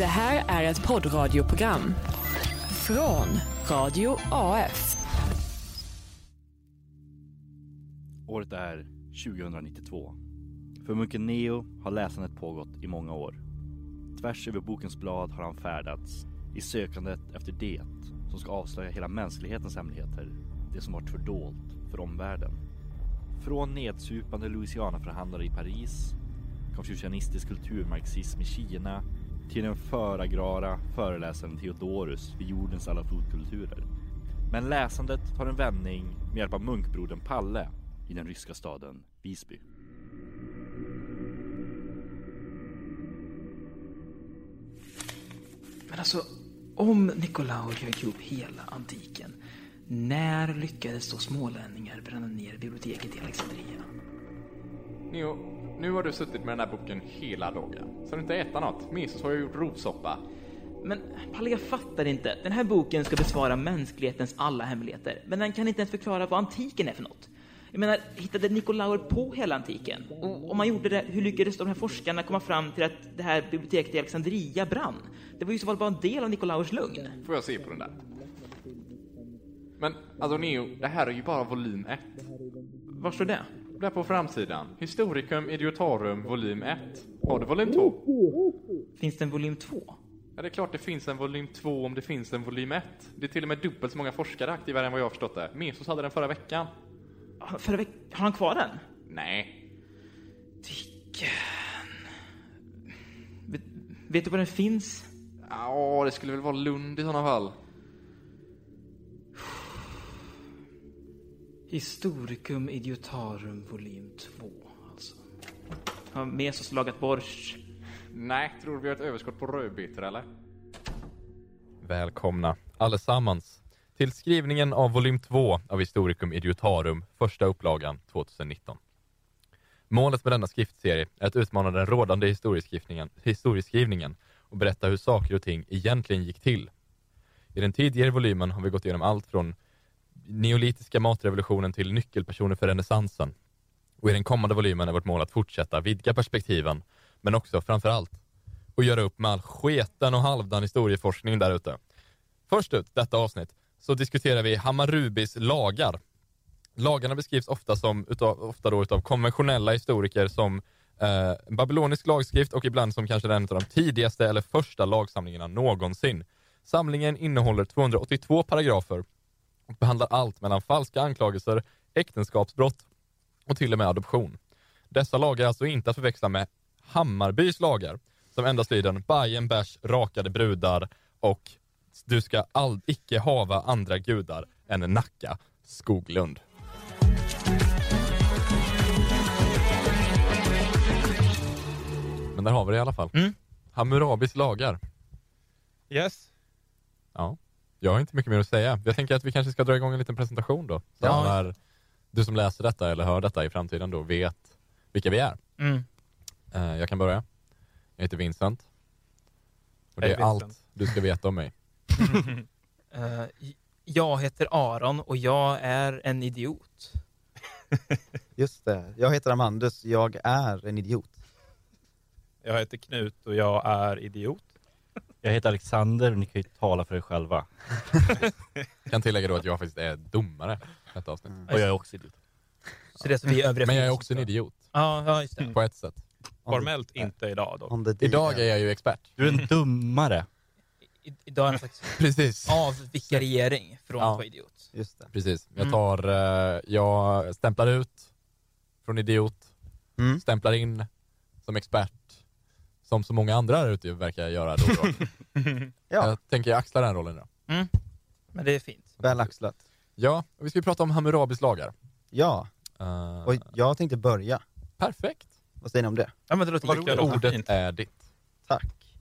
Det här är ett poddradioprogram från Radio AF. Året är 2092. För munken Neo har läsandet pågått i många år. Tvärs över bokens blad har han färdats i sökandet efter det som ska avslöja hela mänsklighetens hemligheter. Det som varit fördolt för omvärlden. Från nedsupande Louisiana-förhandlare i Paris, konfucianistisk kulturmarxism i Kina till den föragrara föreläsaren Theodorus vid jordens alla flodkulturer. Men läsandet tar en vändning med hjälp av munkbrodern Palle i den ryska staden Visby. Men alltså, om Nikolaus rök upp hela antiken, när lyckades då smålänningar bränna ner biblioteket i Alexandria? Neo, nu har du suttit med den här boken hela dagen. Så du inte äta något? Mesos har ju gjort rovsoppa. Men Palle, jag fattar inte. Den här boken ska besvara mänsklighetens alla hemligheter, men den kan inte ens förklara vad antiken är för något. Jag menar, hittade Nikolaur på hela antiken? Och om man gjorde det, hur lyckades de här forskarna komma fram till att det här biblioteket i Alexandria brann? Det var ju så fall bara en del av Nikolaurs lugn. Får jag se på den där? Men alltså Neo, det här är ju bara volym 1. Var står det? Där på framsidan. Historicum Idiotarum volym 1. Har du volym 2? Finns det en volym 2? Ja, det är klart det finns en volym 2 om det finns en volym 1. Det är till och med dubbelt så många forskare aktiva än vad jag har förstått det. Mesos hade den förra veckan. Förra veck- Har han kvar den? Nej. Dicken... Vet, vet du var den finns? Ja, det skulle väl vara Lund i sådana fall. Historicum Idiotarum volym 2, alltså. Har Mesos lagat borst? Nej, tror vi har ett överskott på rödbetor eller? Välkomna allesammans till skrivningen av volym 2 av Historicum Idiotarum, första upplagan 2019. Målet med denna skriftserie är att utmana den rådande historieskrivningen, historieskrivningen och berätta hur saker och ting egentligen gick till. I den tidigare volymen har vi gått igenom allt från neolitiska matrevolutionen till nyckelpersoner för renässansen. Och i den kommande volymen är vårt mål att fortsätta vidga perspektiven, men också framför allt att göra upp med all sketen och halvdan historieforskning där ute. Först ut, detta avsnitt, så diskuterar vi Hammarbys lagar. Lagarna beskrivs ofta, som, utav, ofta då utav konventionella historiker som eh, babylonisk lagskrift och ibland som kanske den av de tidigaste eller första lagsamlingarna någonsin. Samlingen innehåller 282 paragrafer och behandlar allt mellan falska anklagelser, äktenskapsbrott och till och med adoption. Dessa lagar är alltså inte att förväxla med Hammarbys lagar, som endast lyder Bajen bärs, rakade brudar och du ska all, icke hava andra gudar än Nacka Skoglund. Men där har vi det i alla fall. Mm. Hammurabis lagar. Yes. Ja, jag har inte mycket mer att säga. Jag tänker att vi kanske ska dra igång en liten presentation då. Så Ja. när du som läser detta eller hör detta i framtiden då vet vilka vi är. Mm. Eh, jag kan börja. Jag heter Vincent. Och det är allt Vincent. du ska veta om mig. Eh, jag heter Aron och jag är en idiot. Just det. Jag heter Amandus. Jag är en idiot. Jag heter Knut och jag är idiot. Jag heter Alexander och ni kan ju tala för er själva. Jag kan tillägga då att jag faktiskt är domare detta avsnitt. Och jag är också idiot. Så det är som vi övriga Men jag är också en idiot, Ja, ja, just det. på ett sätt. Formellt inte idag då. Idag är jag ju expert. Du är en dummare. I, idag är det en slags Precis. avvikariering från Ja. att vara idiot. Just det. Precis. Jag Mm. tar, eh, jag stämplar ut från idiot, Mm. stämplar in som expert, som så många andra där ute verkar göra då och då. Ja, Jag tänker axla den rollen då. Mm. Men det är fint. väl axlat. Ja, och vi ska prata om Hammurabis lagar. Ja, Eh, och jag tänkte börja. Perfekt. Vad säger ni om det? Ja, men det låter låter Ordet fint. är ditt. Tack.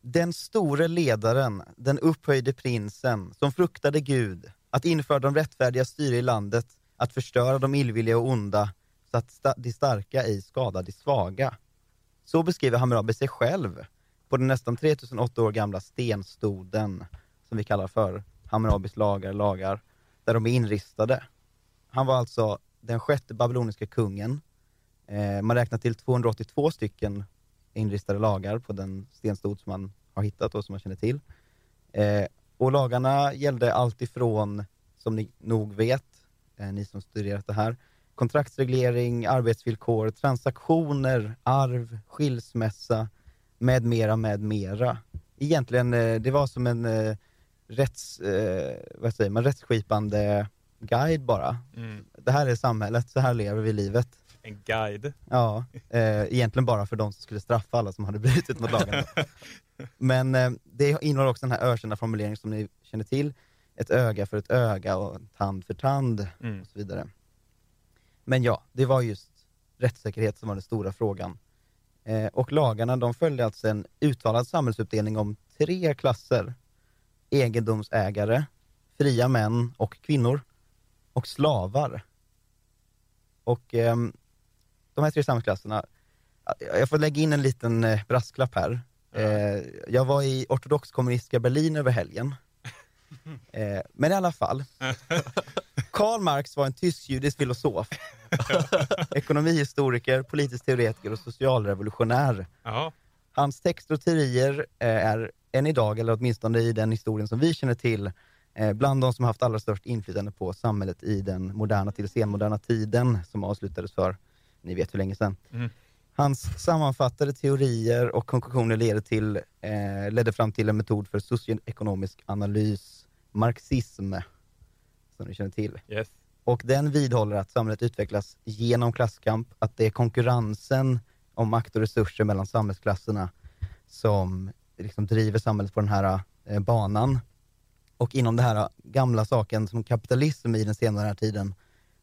Den store ledaren, den upphöjde prinsen, som fruktade Gud, att införa de rättfärdiga styre i landet, att förstöra de illvilliga och onda, så att sta- de starka ej skadar de svaga. Så beskriver Hammurabi sig själv på den nästan 3008 år gamla stenstoden, som vi kallar för Hammurabis lagar, lagar, där de är inristade. Han var alltså den sjätte babyloniska kungen. Eh, man räknar till 282 stycken inristade lagar på den stenstod som man har hittat och som man känner till. Eh, och lagarna gällde allt ifrån, som ni nog vet, eh, ni som studerat det här, kontraktsreglering, arbetsvillkor, transaktioner, arv, skilsmässa, med mera, med mera. Egentligen, eh, det var som en eh, rätts, eh, vad säger man, rättsskipande guide bara. Mm. Det här är samhället, så här lever vi livet. En guide. Ja, eh, egentligen bara för de som skulle straffa alla som hade brutit mot lagarna. Men eh, det innehåller också den här ökända formuleringen som ni känner till, ett öga för ett öga och en tand för tand Mm. och så vidare. Men ja, det var just rättssäkerhet som var den stora frågan. Eh, och lagarna de följde alltså en uttalad samhällsuppdelning om tre klasser. Egendomsägare, fria män och kvinnor och slavar. Och ehm, de här tre samhällsklasserna, jag får lägga in en liten eh, brasklapp här. Eh, jag var i ortodox kommunistiska Berlin över helgen. Eh, men i alla fall. Karl Marx var en tysk-judisk filosof, ekonomihistoriker, politisk teoretiker och socialrevolutionär. Ja. Hans texter och teorier eh, är än idag, eller åtminstone i den historien som vi känner till, eh, bland de som haft allra störst inflytande på samhället i den moderna till senmoderna tiden som avslutades för, ni vet hur länge sedan. Mm. Hans sammanfattade teorier och konklusioner leder till, eh, ledde fram till en metod för socioekonomisk analys, marxism, som ni känner till. Yes. Och den vidhåller att samhället utvecklas genom klasskamp, att det är konkurrensen om makt och resurser mellan samhällsklasserna som liksom driver samhället på den här eh, banan. Och inom den här gamla saken som kapitalism i den senare tiden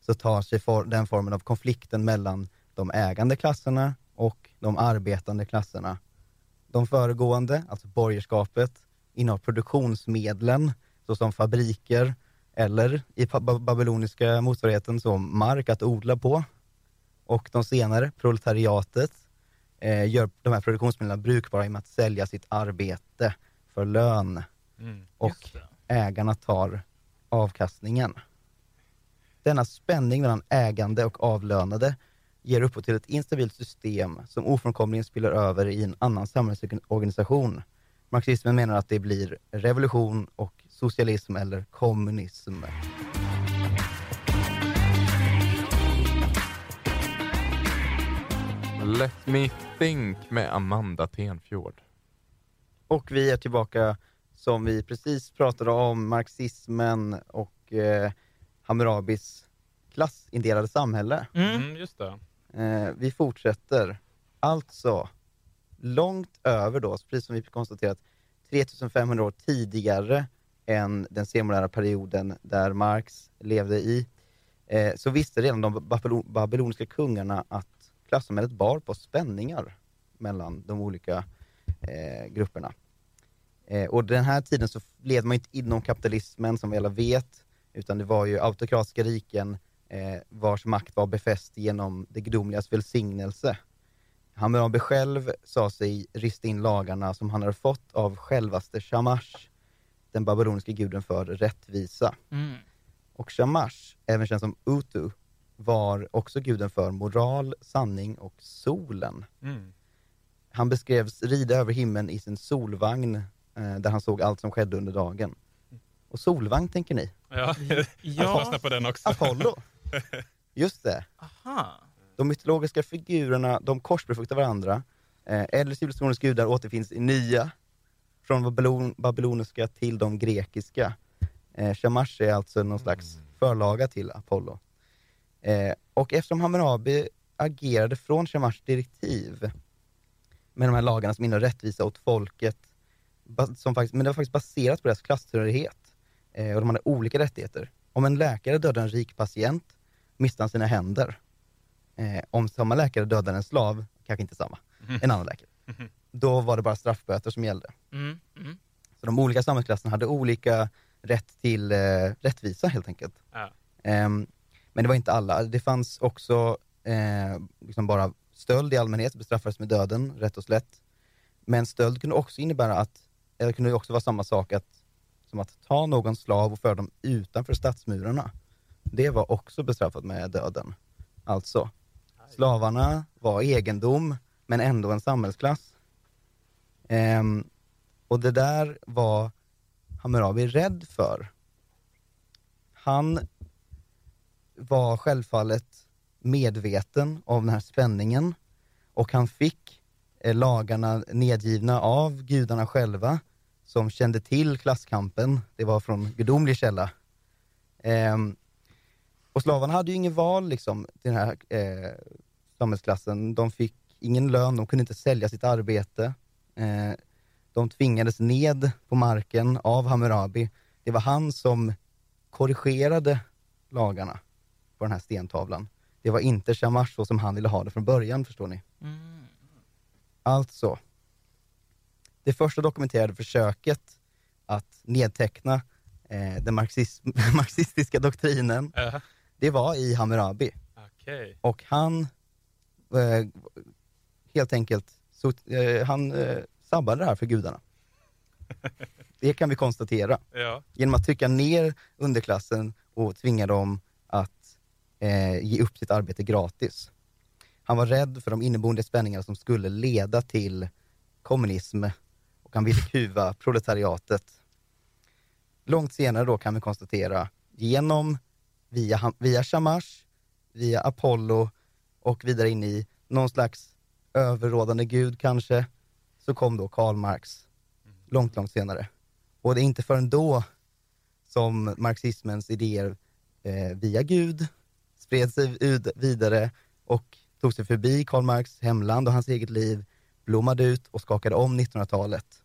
så tar sig for, den formen av konflikten mellan de ägande klasserna och de arbetande klasserna. De föregående, alltså borgerskapet, innehar produktionsmedlen såsom fabriker eller i babyloniska motsvarigheten som mark att odla på. Och de senare, proletariatet, eh, gör de här produktionsmedlen brukbara genom att sälja sitt arbete för lön Mm. och ägarna tar avkastningen. Denna spänning mellan ägande och avlönade ger upphov till ett instabilt system som ofrånkomligen spiller över i en annan samhällsorganisation. Marxismen menar att det blir revolution och socialism eller kommunism. Let me think med Amanda Tenfjord. Och vi är tillbaka som vi precis pratade om, marxismen och eh, Hammurabis klassindelade samhälle. Mm, just det. Eh, vi fortsätter. Alltså, långt över då, precis som vi konstaterat, 3500 år tidigare än den senmoderna perioden där Marx levde i, eh, så visste redan de babyloniska kungarna att klassamhället bar på spänningar mellan de olika eh, grupperna. Eh, och den här tiden så levde man inte inom kapitalismen som vi alla vet, utan det var ju autokratiska riken eh, vars makt var befäst genom det gudomligas välsignelse. Hammurabi själv sa sig rista in lagarna som han hade fått av självaste Shamash, den babyloniska guden för rättvisa. Mm. Och Shamash, även känd som Utu, var också guden för moral, sanning och solen. Mm. Han beskrevs rida över himlen i sin solvagn, eh, där han såg allt som skedde under dagen. Och solvagn tänker ni? Ja, jag Ja. fastnar på den också. Apollo! Just det. Aha. De mytologiska figurerna, de korsbefruktar varandra. Eh, äldre civilisationers gudar återfinns i nya, från babylon, babyloniska till de grekiska. Eh, Shamash är alltså någon slags förlaga till Apollo. Eh, och eftersom Hammurabi agerade från Shamash direktiv med de här lagarna som innebär rättvisa åt folket, som faktiskt, men det var faktiskt baserat på deras klasstillhörighet. Eh, och de hade olika rättigheter. Om en läkare dödade en rik patient miste han sina händer. Eh, om samma läkare dödade en slav, kanske inte samma, en annan läkare, då var det bara straffböter som gällde. Mm. Mm. Så de olika samhällsklasserna hade olika rätt till eh, rättvisa helt enkelt. Ja. Ehm, men det var inte alla. Det fanns också eh, liksom bara stöld i allmänhet, bestraffades med döden, rätt och slätt. Men stöld kunde också innebära att, eller kunde också vara samma sak att, som att ta någon slav och föra dem utanför stadsmurarna. Det var också bestraffat med döden. Alltså, slavarna var egendom, men ändå en samhällsklass. Ehm, Och det där var Hammurabi rädd för. Han var självfallet medveten om den här spänningen och han fick eh, lagarna nedgivna av gudarna själva som kände till klasskampen. Det var från gudomlig källa. Ehm, och slavarna hade ju inget val liksom, till den här eh, samhällsklassen. De fick ingen lön, de kunde inte sälja sitt arbete. Eh, de tvingades ned på marken av Hammurabi. Det var han som korrigerade lagarna på den här stentavlan. Det var inte Shamash så som han ville ha det från början, förstår ni. Alltså, det första dokumenterade försöket att nedteckna eh, den marxism, marxistiska doktrinen, Ja, det var i Hammurabi. Okej. Och han eh, helt enkelt, så, eh, han eh, sabbade det här för gudarna. Det kan vi konstatera. Ja. Genom att trycka ner underklassen och tvinga dem att eh, ge upp sitt arbete gratis. Han var rädd för de inneboende spänningar som skulle leda till kommunism och han ville kuva proletariatet. Långt senare då kan vi konstatera, genom, via, via Shamash, via Apollo och vidare in i någon slags överrådande gud kanske, så kom då Karl Marx. Långt, långt senare. Och det är inte förrän då som marxismens idéer eh, via Gud spred sig ut vidare och tog sig förbi Karl Marx hemland och hans eget liv, blommade ut och skakade om 1900-talet.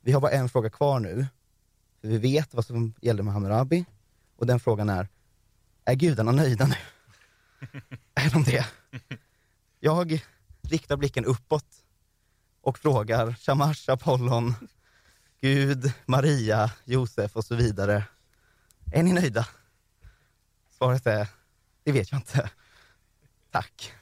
Vi har bara en fråga kvar nu. För vi vet vad som gällde med Hammurabi och den frågan är, är gudarna nöjda nu? är de det? Jag riktar blicken uppåt och frågar Shamash, Apollon, Gud, Maria, Josef och så vidare. Är ni nöjda? Svaret är, det vet jag inte. Tack.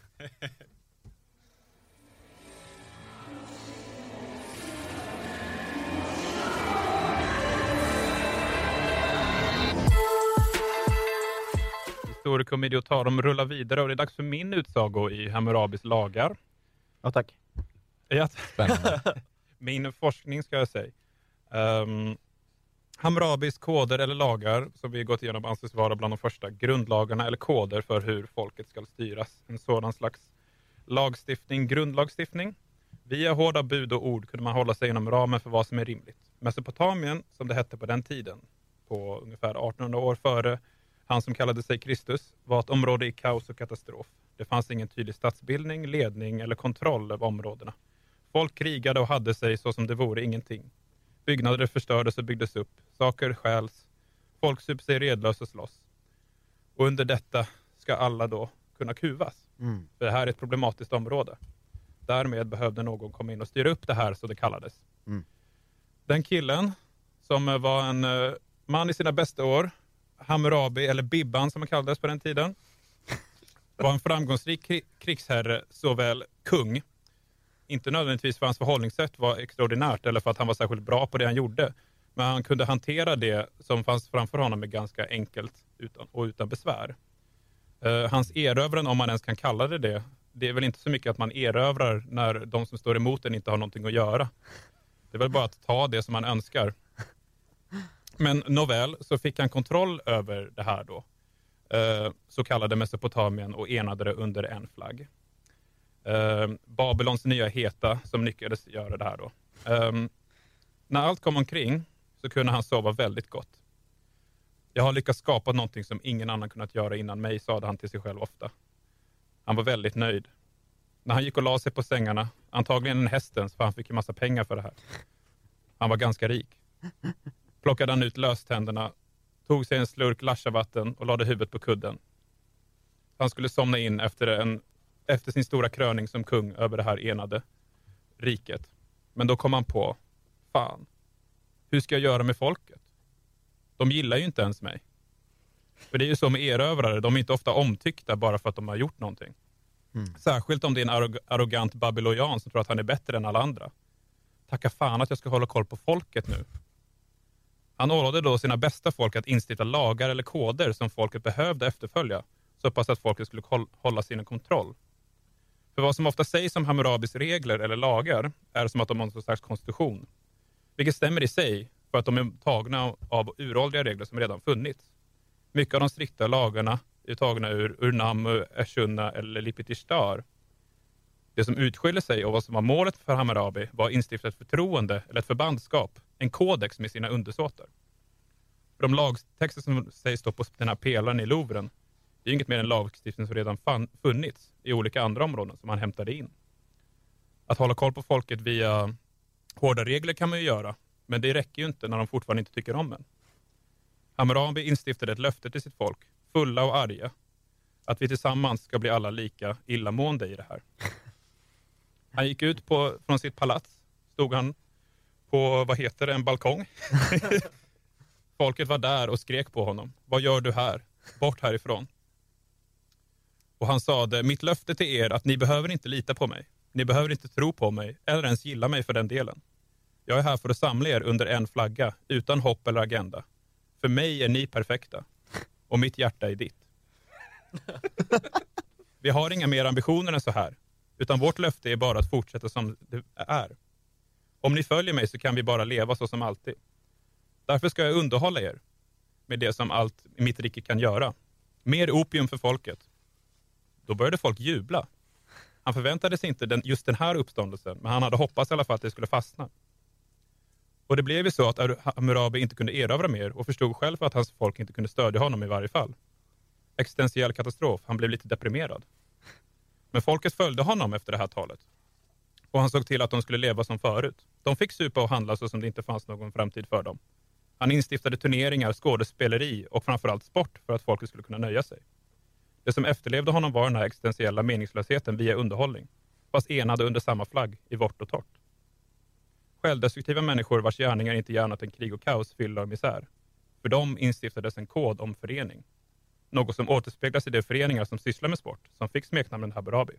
Historikum Idiotarum rullar vidare och det är dags för min utsago i Hammurabis lagar. Ja, tack. Ja, Spännande. min forskning ska jag säga. Um, Hammurabis koder eller lagar som vi gått igenom anses vara bland de första grundlagarna eller koder för hur folket ska styras. En sådan slags lagstiftning, grundlagstiftning. Via hårda bud och ord kunde man hålla sig inom ramen för vad som är rimligt. Mesopotamien, som det hette på den tiden, på ungefär 1800 år före han som kallade sig Kristus, var ett område i kaos och katastrof. Det fanns ingen tydlig statsbildning, ledning eller kontroll över områdena. Folk krigade och hade sig så som det vore ingenting. Byggnader förstördes och byggdes upp. Saker stjäls. Folk super sig redlösa och slåss. Och under detta ska alla då kunna kuvas. Mm. För det här är ett problematiskt område. Därmed behövde någon komma in och styra upp det här så det kallades. Mm. Den killen, som var en eh, man i sina bästa år, Hammurabi, eller Bibban som han kallades på den tiden, var en framgångsrik krigsherre, såväl kung, inte nödvändigtvis för hans förhållningssätt var extraordinärt eller för att han var särskilt bra på det han gjorde, men han kunde hantera det som fanns framför honom med ganska enkelt utan, och utan besvär. Eh, hans erövran, om man ens kan kalla det det, det är väl inte så mycket att man erövrar när de som står emot en inte har någonting att göra. Det är väl bara att ta det som man önskar. Men nåväl, så fick han kontroll över det här då. Eh, så kallade Mesopotamien och enade det under en flagg. Eh, Babylons nya heta som lyckades göra det här då. Eh, när allt kom omkring så kunde han sova väldigt gott. Jag har lyckats skapa någonting som ingen annan kunnat göra innan mig, sade han till sig själv ofta. Han var väldigt nöjd. När han gick och la sig på sängarna, antagligen en hästens för han fick ju massa pengar för det här. Han var ganska rik. Plockade han ut löständerna, tog sig en slurk Lashavatten och lade huvudet på kudden. Han skulle somna in efter, en, efter sin stora kröning som kung över det här enade riket. Men då kom han på, fan, hur ska jag göra med folket? De gillar ju inte ens mig. För det är ju så med erövrare, de är inte ofta omtyckta bara för att de har gjort någonting. Särskilt om det är en arrog- arrogant babylonian som tror att han är bättre än alla andra. Tacka fan att jag ska hålla koll på folket nu. Han ålade då sina bästa folk att instifta lagar eller koder som folket behövde efterfölja, så pass att folket skulle hålla sin kontroll. För vad som ofta sägs om Hammurabis regler eller lagar är som att de har någon slags konstitution. Vilket stämmer i sig för att de är tagna av uråldriga regler som redan funnits. Mycket av de strikta lagarna är tagna ur Urnamu, Eshunna eller Lipitishtar. Det som utskiljer sig och vad som var målet för Hammarabi var att instifta ett förtroende eller ett förbandskap, en kodex med sina undersåtar. De lagtexter som sägs stå på den här pelaren i Louvren, det är inget mer än lagstiftning som redan fann, funnits i olika andra områden som han hämtade in. Att hålla koll på folket via hårda regler kan man ju göra, men det räcker ju inte när de fortfarande inte tycker om en. Hammurabi instiftade ett löfte till sitt folk, fulla och arga, att vi tillsammans ska bli alla lika illamående i det här. Han gick ut på, från sitt palats, stod han på, vad heter det, en balkong. Folket var där och skrek på honom. Vad gör du här? Bort härifrån. Och han sade, mitt löfte till er att ni behöver inte lita på mig. Ni behöver inte tro på mig, eller ens gilla mig för den delen. Jag är här för att samla er under en flagga, utan hopp eller agenda. För mig är ni perfekta. Och mitt hjärta är ditt. Vi har inga mer ambitioner än så här. Utan vårt löfte är bara att fortsätta som det är. Om ni följer mig så kan vi bara leva så som alltid. Därför ska jag underhålla er med det som allt i mitt rike kan göra. Mer opium för folket. Då började folk jubla. Han förväntade sig inte den, just den här uppståndelsen, men han hade hoppats i alla fall att det skulle fastna. Och det blev ju så att Hammurabi inte kunde erövra mer och förstod själv att hans folk inte kunde stödja honom i varje fall. Existentiell katastrof, han blev lite deprimerad. Men folket följde honom efter det här talet. Och han såg till att de skulle leva som förut. De fick supa och handla så som det inte fanns någon framtid för dem. Han instiftade turneringar, skådespeleri och framförallt sport för att folket skulle kunna nöja sig. Det som efterlevde honom var den här existentiella meningslösheten via underhållning, fast enade under samma flagg i vårt och torrt. Självdestruktiva människor vars gärningar inte gärna en än krig och kaos, fyllda och misär. För dem instiftades en kod om förening. Något som återspeglas i de föreningar som sysslar med sport, som fick smeknamnen Hammurabi.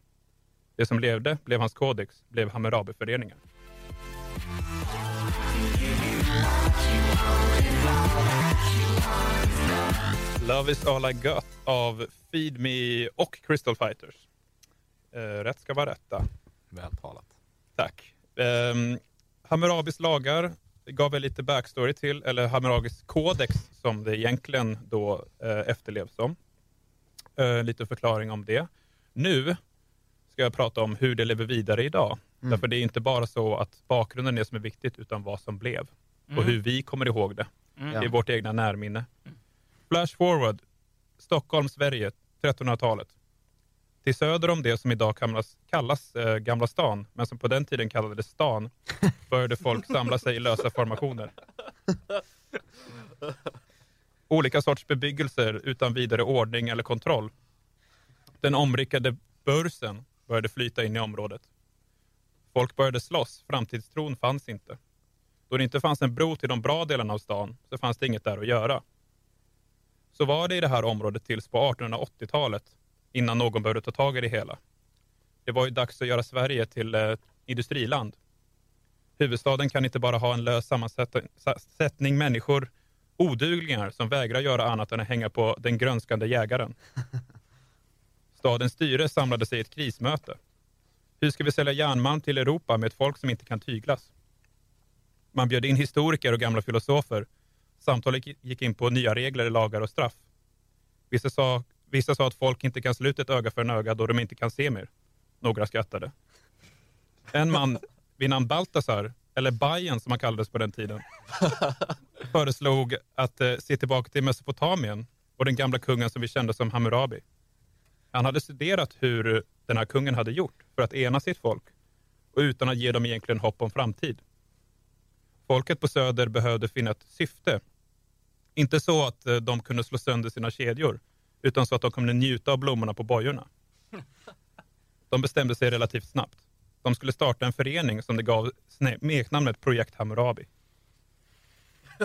Det som levde blev hans kodex, blev Hammurabi-föreningar. Love is all I got av Feed Me och Crystal Fighters. Eh, rätt ska vara rätta. Vältalat. Tack. Um, Hammurabis lagar gav jag lite backstory till, eller Hammurabis kodex som det egentligen då eh, efterlevs som. Eh, lite förklaring om det. Nu ska jag prata om hur det lever vidare idag. Mm. Därför det är inte bara så att bakgrunden är det som är viktigt, utan vad som blev. Och hur vi kommer ihåg det. Mm. Det är vårt egna närminne. Flash forward. Stockholm, Sverige, 1300-talet. Till söder om det som idag kallas, kallas eh, Gamla stan, men som på den tiden kallades stan, började folk samla sig i lösa formationer. Olika sorts bebyggelser utan vidare ordning eller kontroll. Den omrickade börsen började flyta in i området. Folk började slåss, framtidstron fanns inte. Då det inte fanns en bro till de bra delarna av stan så fanns det inget där att göra. Så var det i det här området tills på 1880-talet innan någon började ta tag i det hela. Det var ju dags att göra Sverige till ett industriland. Huvudstaden kan inte bara ha en lös sammansättning människor, oduglingar som vägrar göra annat än att hänga på den grönskande jägaren. Stadens styre samlade sig i ett krismöte. Hur ska vi sälja järnmalm till Europa med ett folk som inte kan tyglas? Man bjöd in historiker och gamla filosofer. Samtalet gick in på nya regler, lagar och straff. Vissa sa, vissa sa att folk inte kan slå ut ett öga för en öga då de inte kan se mer. Några skrattade. En man vid namn Baltasar, eller Bajen som han kallades på den tiden, föreslog att eh, se tillbaka till Mesopotamien och den gamla kungen som vi kände som Hammurabi. Han hade studerat hur den här kungen hade gjort för att ena sitt folk och utan att ge dem egentligen hopp om framtid. Folket på Söder behövde finna ett syfte. Inte så att eh, de kunde slå sönder sina kedjor, utan så att de kunde njuta av blommorna på bojorna. De bestämde sig relativt snabbt. De skulle starta en förening som de gav smeknamnet Projekt Hammurabi.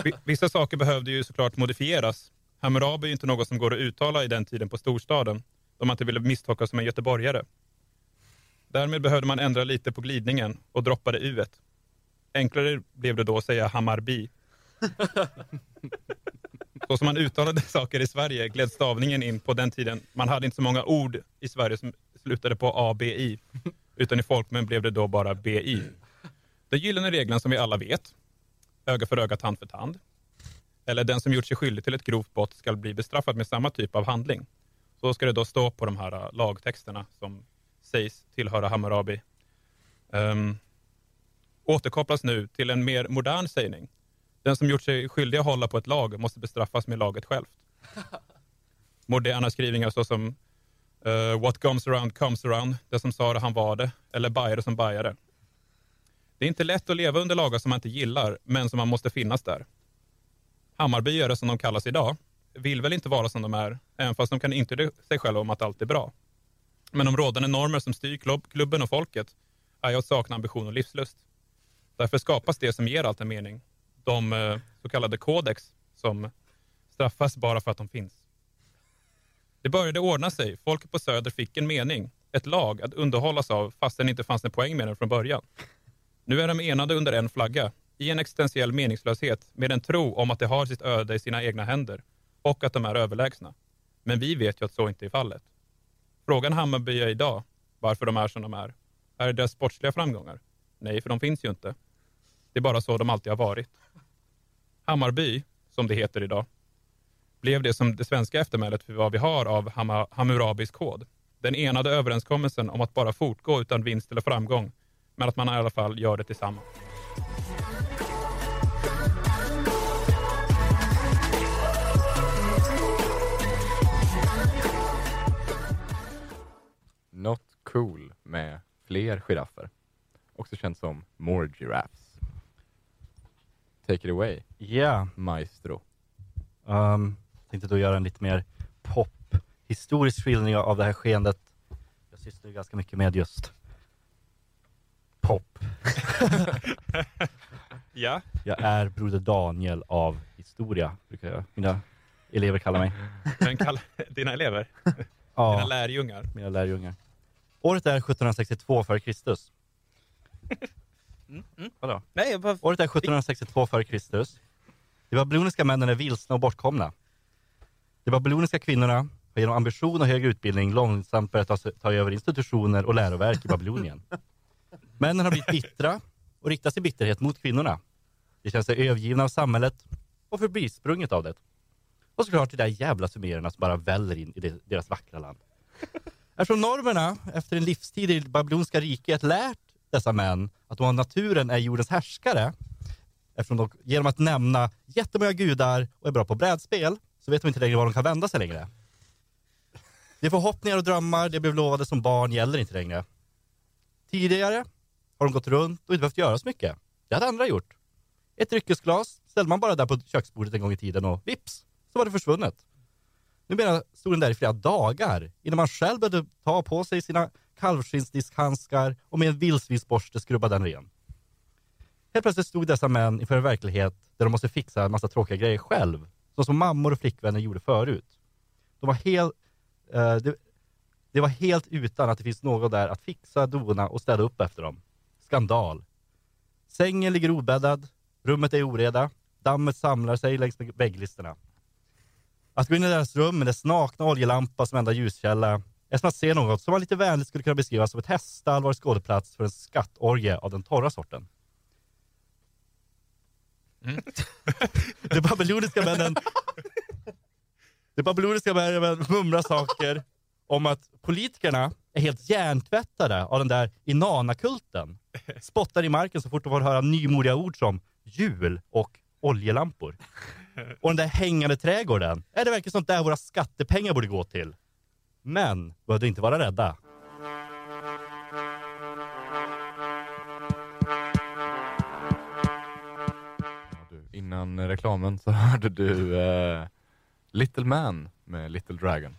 Vi- Vissa saker behövde ju såklart modifieras. Hammurabi är ju inte något som går att uttala i den tiden på storstaden, då man inte ville misstolkas som en göteborgare. Därmed behövde man ändra lite på glidningen och droppade u Enklare blev det då att säga Hammarby. Så som man uttalade saker i Sverige gled stavningen in på den tiden. Man hade inte så många ord i Sverige som slutade på ABI, utan i folkmun blev det då bara BI. Den gyllene regeln som vi alla vet. öga för öga, tand för tand. Eller den som gjort sig skyldig till ett grovt brott ska bli bestraffad med samma typ av handling. Så ska det då stå på de här äh, lagtexterna som sägs tillhöra Hammurabi. Um, återkopplas nu till en mer modern sägning. Den som gjort sig skyldig att hålla på ett lag måste bestraffas med laget självt. Moderna skrivningar såsom uh, What comes around comes around, det som sa det han var det, eller bajare som bajare. Det är inte lätt att leva under lagar som man inte gillar, men som man måste finnas där. Hammarbyare, som de kallas idag, vill väl inte vara som de är, även fast de kan intyga sig själva om att allt är bra. Men de rådande normer som styr klubb, klubben och folket är att sakna ambition och livslust. Därför skapas det som ger allt en mening. De eh, så kallade kodex som straffas bara för att de finns. Det började ordna sig. Folket på Söder fick en mening, ett lag att underhållas av fastän det inte fanns en poäng med den från början. Nu är de enade under en flagga, i en existentiell meningslöshet med en tro om att de har sitt öde i sina egna händer och att de är överlägsna. Men vi vet ju att så inte är fallet. Frågan Hammarby är idag, varför de är som de är. Är det deras sportsliga framgångar? Nej, för de finns ju inte. Det är bara så de alltid har varit. Hammarby, som det heter idag, blev det som det svenska eftermälet för vad vi har av Hammurabis kod. Den enade överenskommelsen om att bara fortgå utan vinst eller framgång, men att man i alla fall gör det tillsammans. Not cool med fler giraffer. Också känt som more giraffes. Take it away, Ja, maestro. um, tänkte då göra en lite mer pop, historisk skildring av det här skeendet. Jag sysslar ju ganska mycket med just pop. Ja, Jag är Broder Daniel av historia, brukar jag, mina elever kalla mig. den kall- dina elever, dina Ja, lärjungar. mina lärjungar. Året är 1762 före Kristus. Vadå? Nej, jag bara... Året är 1762 före Kristus. De babyloniska männen är vilsna och bortkomna. De babyloniska kvinnorna har genom ambition och högre utbildning långsamt börjat ta, ta över institutioner och läroverk i Babylonien. Männen har blivit bittra och riktar sin bitterhet mot kvinnorna. De känner sig övergivna av samhället och förbisprunget av det. Och såklart de där jävla sumererna som bara väller in i deras vackra land. Eftersom normerna efter en livstid i det babyloniska riket lärt dessa män att de av naturen är jordens härskare, eftersom de genom att nämna jättemånga gudar och är bra på brädspel, så vet de inte längre var de kan vända sig längre. De förhoppningar och drömmar de blev lovade som barn gäller inte längre. Tidigare har de gått runt och inte behövt göra så mycket. Det hade andra gjort. Ett dryckesglas ställde man bara där på köksbordet en gång i tiden och vips, så var det försvunnet. Numera stod den där i flera dagar innan man själv behövde ta på sig sina kalvskinnsdiskhandskar och med en vildsvinsborste skrubba den ren. Helt plötsligt stod dessa män inför en verklighet där de måste fixa en massa tråkiga grejer själv, så som mammor och flickvänner gjorde förut. De var helt, eh, det, det var helt utan att det finns någon där att fixa, dona och städa upp efter dem. Skandal. Sängen ligger obäddad, rummet är i oreda, dammet samlar sig längs med vägglisterna. Att gå in i deras rum med dess nakna oljelampa som enda ljuskälla är som att se något som man lite vänligt skulle kunna beskrivas som ett häststall var skådeplats för en skattorgie av den torra sorten. De babyloniska männen De babyloniska männen mumlar saker om att politikerna är helt hjärntvättade av den där Inanna-kulten. Spottar i marken så fort de får höra nymodiga ord som jul och oljelampor. Och den där hängande trädgården, är det verkligen sånt där våra skattepengar borde gå till? Men behövde inte vara rädda. Innan reklamen så hörde du eh, Little Man med Little Dragon.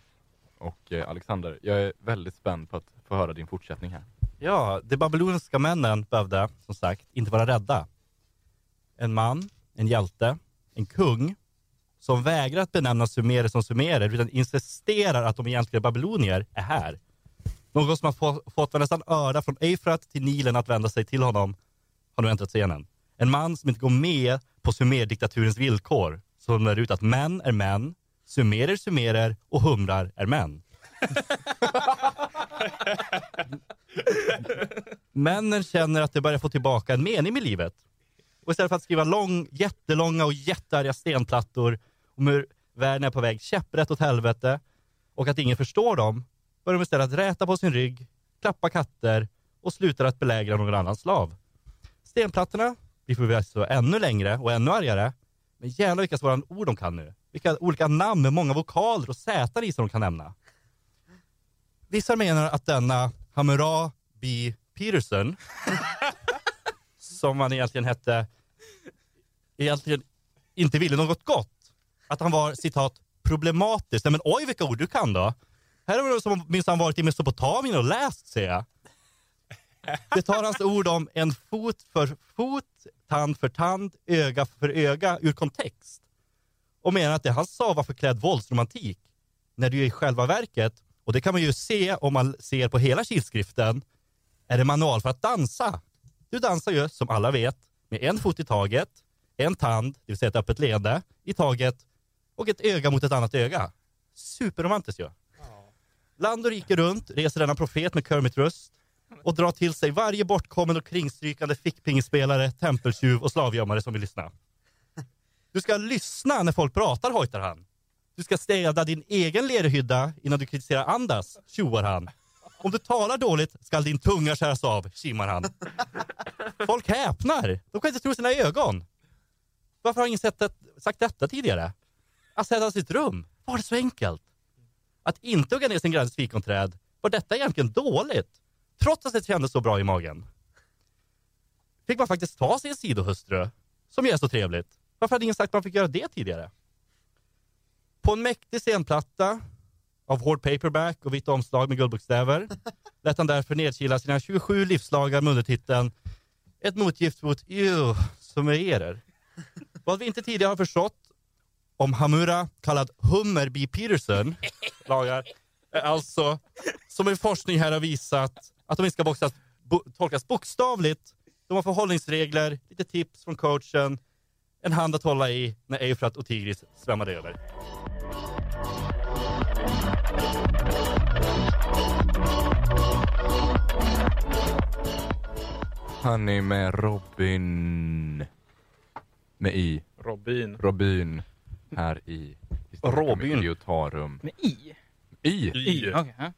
Och eh, Alexander, jag är väldigt spänd på att få höra din fortsättning här. Ja, de babyloniska männen behövde, som sagt, inte vara rädda. En man, en hjälte, en kung som vägrar att benämna sumerer som sumerer utan insisterar att de egentligen babylonier är här. Någon som har få, fått nästan öra från Eufrat till Nilen att vända sig till honom har nu äntrat scenen. En man som inte går med på sumerdiktaturens villkor som lär ut att män är män, sumerer sumerer och humrar är män. Männen känner att de börjar få tillbaka en mening med livet. Och istället för att skriva lång, jättelånga och jättearga stenplattor om hur världen är på väg käpprätt åt helvete och att ingen förstår dem, börjar de istället räta på sin rygg, klappa katter och slutar att belägra någon annan slav. Stenplattorna blir förvisso ännu längre och ännu argare, men jävlar vilka svåra ord de kan nu. Vilka olika namn med många vokaler och sätar i som de kan nämna. Vissa menar att denna Hamura B. Peterson, som han egentligen hette, egentligen inte ville något gott. Att han var citat problematisk. Nej men oj vilka ord du kan då. Här har du som minsann varit i Mesopotamien och läst ser jag. Det tar hans ord om en fot för fot, tand för tand, öga för öga ur kontext. Och menar att det han sa var förklädd våldsromantik. När det ju i själva verket, och det kan man ju se om man ser på hela kilskriften, är det manual för att dansa. Du dansar ju, som alla vet, med en fot i taget, en tand, det vill säga ett öppet leende, i taget och ett öga mot ett annat öga. Superromantiskt ju. Land och rike runt reser denna profet med Kermit-röst och drar till sig varje bortkommen och kringstrykande fickpingspelare, tempeltjuv och slavgömmare som vill lyssna. Du ska lyssna när folk pratar, hojtar han. Du ska städa din egen lerhydda innan du kritiserar andras, tjoar han. Om du talar dåligt skall din tunga skäras av, kimmar han. Folk häpnar. De kan inte tro sina ögon. Varför har ingen sett det, sagt detta tidigare? Att sätta sitt rum, var det så enkelt? Att inte hugga ner sin grannes fikonträd, var detta egentligen dåligt? Trots att det kändes så bra i magen. Fick man faktiskt ta sig en sidohustru, som gör så trevligt. Varför hade ingen sagt att man fick göra det tidigare? På en mäktig scenplatta av hård paperback och vitt omslag med guldbokstäver lät han därför nedkila sina 27 livslagar med undertiteln Ett motgift mot ew, som är er. Vad vi inte tidigare har förstått om Hamura, kallad Hummer B. Peterson, lagar, alltså, som en forskning här har visat, att de inte ska boxas, bo, tolkas bokstavligt. De har förhållningsregler, lite tips från coachen, en hand att hålla i när Eufrat och Tigris svämmade över. Han är med Robin. Med i. Robin. Robin. Här i Robin. Idiotarum. Med i? I? Y. Okej, ja.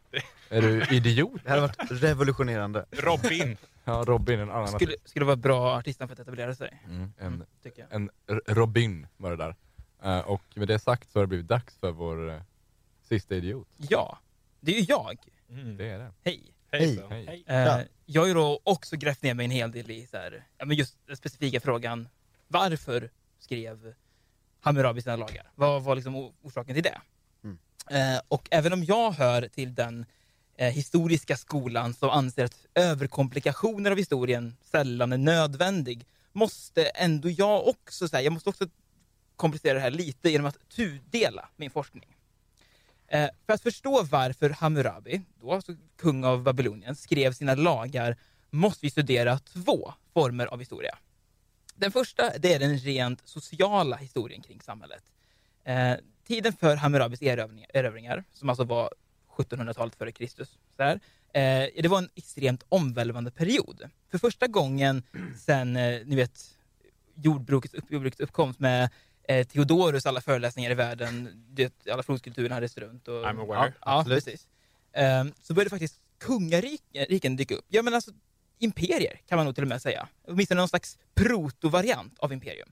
Är du idiot? Det hade varit revolutionerande. Robin. Ja, Robin, en annan Skulle, skulle vara bra artisten för att etablera sig, Mm, en, tycker jag. en R- Robin var det där. Eh, och med det sagt så har det blivit dags för vår uh, sista idiot. Ja, det är ju jag. Mm. Det är det. Hej. Hejsan. Hej. Eh, Ja. Jag har ju då också grävt ner mig en hel del i så här, ja, men just den specifika frågan varför skrev Hammurabi sina lagar? Vad var liksom orsaken till det? Mm. Eh, och även om jag hör till den eh, historiska skolan som anser att överkomplikationer av historien sällan är nödvändig, måste ändå jag också säga, jag måste också komplicera det här lite genom att tudela min forskning. Eh, för att förstå varför Hammurabi, då alltså kung av Babylonien, skrev sina lagar måste vi studera två former av historia. Den första det är den rent sociala historien kring samhället. Eh, tiden för Hammurabis erövringar, erövringar, som alltså var 1700-talet före Kristus, så här, eh, det var en extremt omvälvande period. För första gången sen, eh, ni vet, jordbrukets, upp, jordbrukets uppkomst med eh, Theodorus alla föreläsningar i världen, det, alla flodkulturer han reste runt. Och, I'm aware. Ja, ja precis. Ehm, så började faktiskt kungariken dyka upp. Ja, men alltså imperier kan man nog till och med säga. Åtminstone någon slags protovariant av imperium.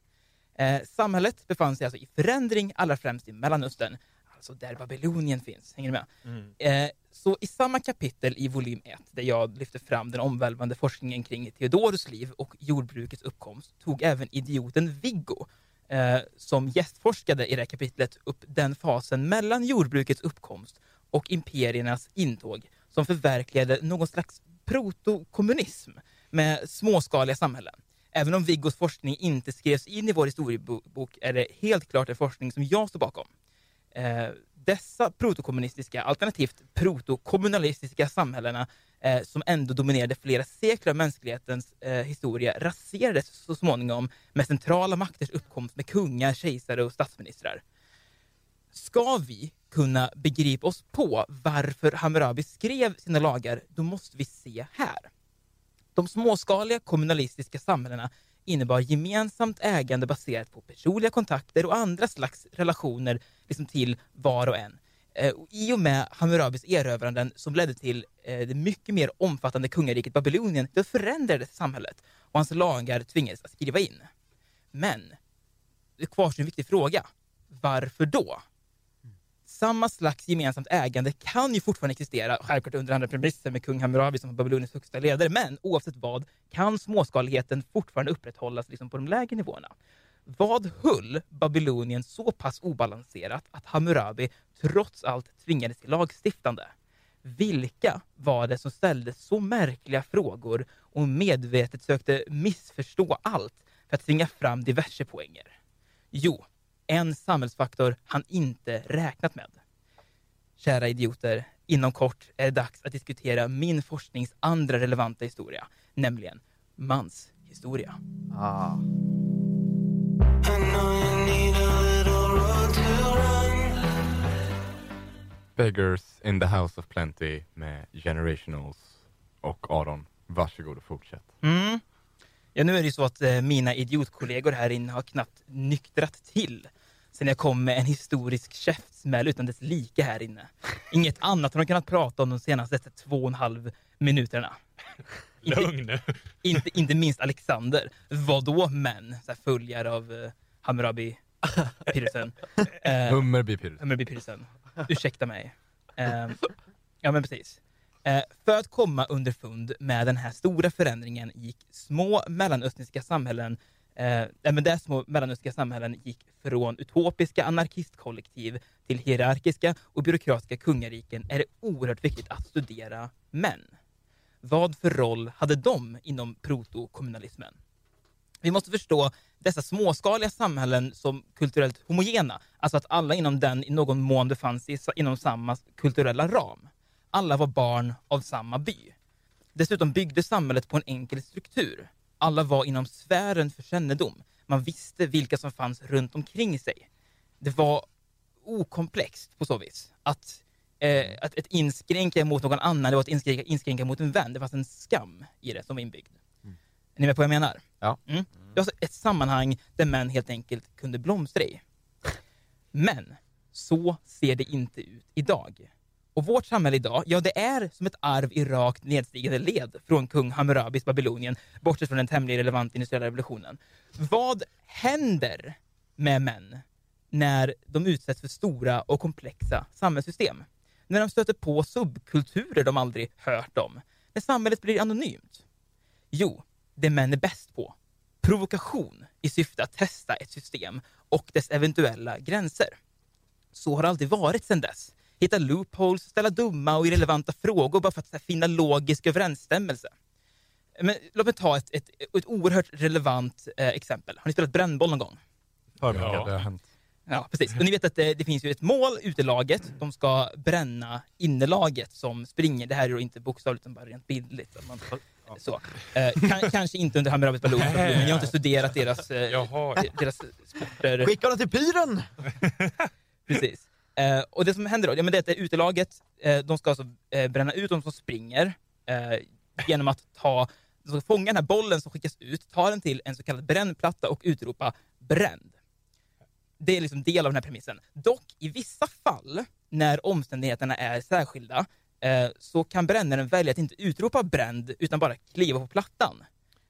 Eh, samhället befann sig alltså i förändring, allra främst i Mellanöstern, alltså där Babylonien finns. Hänger ni med? Mm. Eh, så i samma kapitel i volym 1, där jag lyfter fram den omvälvande forskningen kring Theodorus liv och jordbrukets uppkomst, tog även idioten Viggo, eh, som gästforskade i det här kapitlet, upp den fasen mellan jordbrukets uppkomst och imperiernas intåg, som förverkligade någon slags protokommunism med småskaliga samhällen. Även om Viggos forskning inte skrevs in i vår historiebok är det helt klart en forskning som jag står bakom. Eh, dessa protokommunistiska, alternativt protokommunalistiska samhällena eh, som ändå dominerade flera sekler av mänsklighetens eh, historia raserades så småningom med centrala makters uppkomst med kungar, kejsare och statsministrar. Ska vi kunna begripa oss på varför Hammurabi skrev sina lagar, då måste vi se här. De småskaliga kommunalistiska samhällena innebar gemensamt ägande baserat på personliga kontakter och andra slags relationer liksom till var och en. Eh, och I och med Hammurabis erövranden som ledde till eh, det mycket mer omfattande kungariket Babylonien, då förändrades samhället och hans lagar tvingades att skriva in. Men det kvarstår en viktig fråga. Varför då? Samma slags gemensamt ägande kan ju fortfarande existera, självklart under andra premisser med kung Hammurabi som Babyloniens högsta ledare, men oavsett vad kan småskaligheten fortfarande upprätthållas liksom på de lägre nivåerna. Vad höll Babylonien så pass obalanserat att Hammurabi trots allt tvingades till lagstiftande? Vilka var det som ställde så märkliga frågor och medvetet sökte missförstå allt för att tvinga fram diverse poänger? Jo, en samhällsfaktor han inte räknat med. Kära idioter, inom kort är det dags att diskutera min forsknings andra relevanta historia, nämligen manshistoria. Ah. Beggars in the House of Plenty med Generationals och Aron. Varsågod och fortsätt. Mm. Ja, nu är det ju så att eh, mina idiotkollegor här inne har knappt nyktrat till sen jag kom med en historisk käftsmäll utan dess like här inne. Inget annat har de kunnat prata om de senaste två och en halv minuterna. Lugn nu. Inte, inte minst Alexander. Vadå män? Så här följare av uh, Hammurabi Pirsen. Eh, Hummerby Pyrrhus. Hammarby Pirsen. Ursäkta mig. Eh, ja men precis. Eh, för att komma underfund med den här stora förändringen gick små mellanöstniska samhällen eh, eh, men där små mellanöstniska samhällen gick från utopiska anarkistkollektiv till hierarkiska och byråkratiska kungariken är det oerhört viktigt att studera män. Vad för roll hade de inom protokommunalismen? Vi måste förstå dessa småskaliga samhällen som kulturellt homogena, alltså att alla inom den i någon mån befann sig inom samma kulturella ram. Alla var barn av samma by. Dessutom byggde samhället på en enkel struktur. Alla var inom sfären för kännedom. Man visste vilka som fanns runt omkring sig. Det var okomplext på så vis. Att, eh, att ett inskränka mot någon annan, det var att inskränka, inskränka mot en vän. Det fanns en skam i det som var inbyggd. Är ni med på vad jag menar? Ja. Mm. Det var ett sammanhang där män helt enkelt kunde blomstra i. Men så ser det inte ut idag. Och vårt samhälle idag, ja det är som ett arv i rakt nedstigande led från kung Hammurabis Babylonien, bortsett från den tämligen relevanta industriella revolutionen. Vad händer med män när de utsätts för stora och komplexa samhällssystem? När de stöter på subkulturer de aldrig hört om? När samhället blir anonymt? Jo, det män är bäst på. Provokation i syfte att testa ett system och dess eventuella gränser. Så har det alltid varit sedan dess. Hitta loopholes, ställa dumma och irrelevanta frågor bara för att här, finna logisk överensstämmelse. Men låt mig ta ett, ett, ett oerhört relevant eh, exempel. Har ni spelat brännboll någon gång? För mycket, Ja. det har hänt. Ja, precis. Och ni vet att det, det finns ju ett mål, utelaget. De ska bränna innelaget som springer. Det här är då inte bokstavligt utan bara rent bildligt. Man, så. Eh, kan, kanske inte under Hammurabis ballon, men jag har inte studerat deras, eh, deras sporter. Skicka dem till pyren! Precis. Eh, och det som händer då, ja, men det är att utelaget, eh, de ska alltså eh, bränna ut de som springer eh, genom att ta, de ska fånga den här bollen som skickas ut, ta den till en så kallad brännplatta och utropa bränd. Det är liksom del av den här premissen. Dock i vissa fall, när omständigheterna är särskilda, eh, så kan brännaren välja att inte utropa bränd, utan bara kliva på plattan.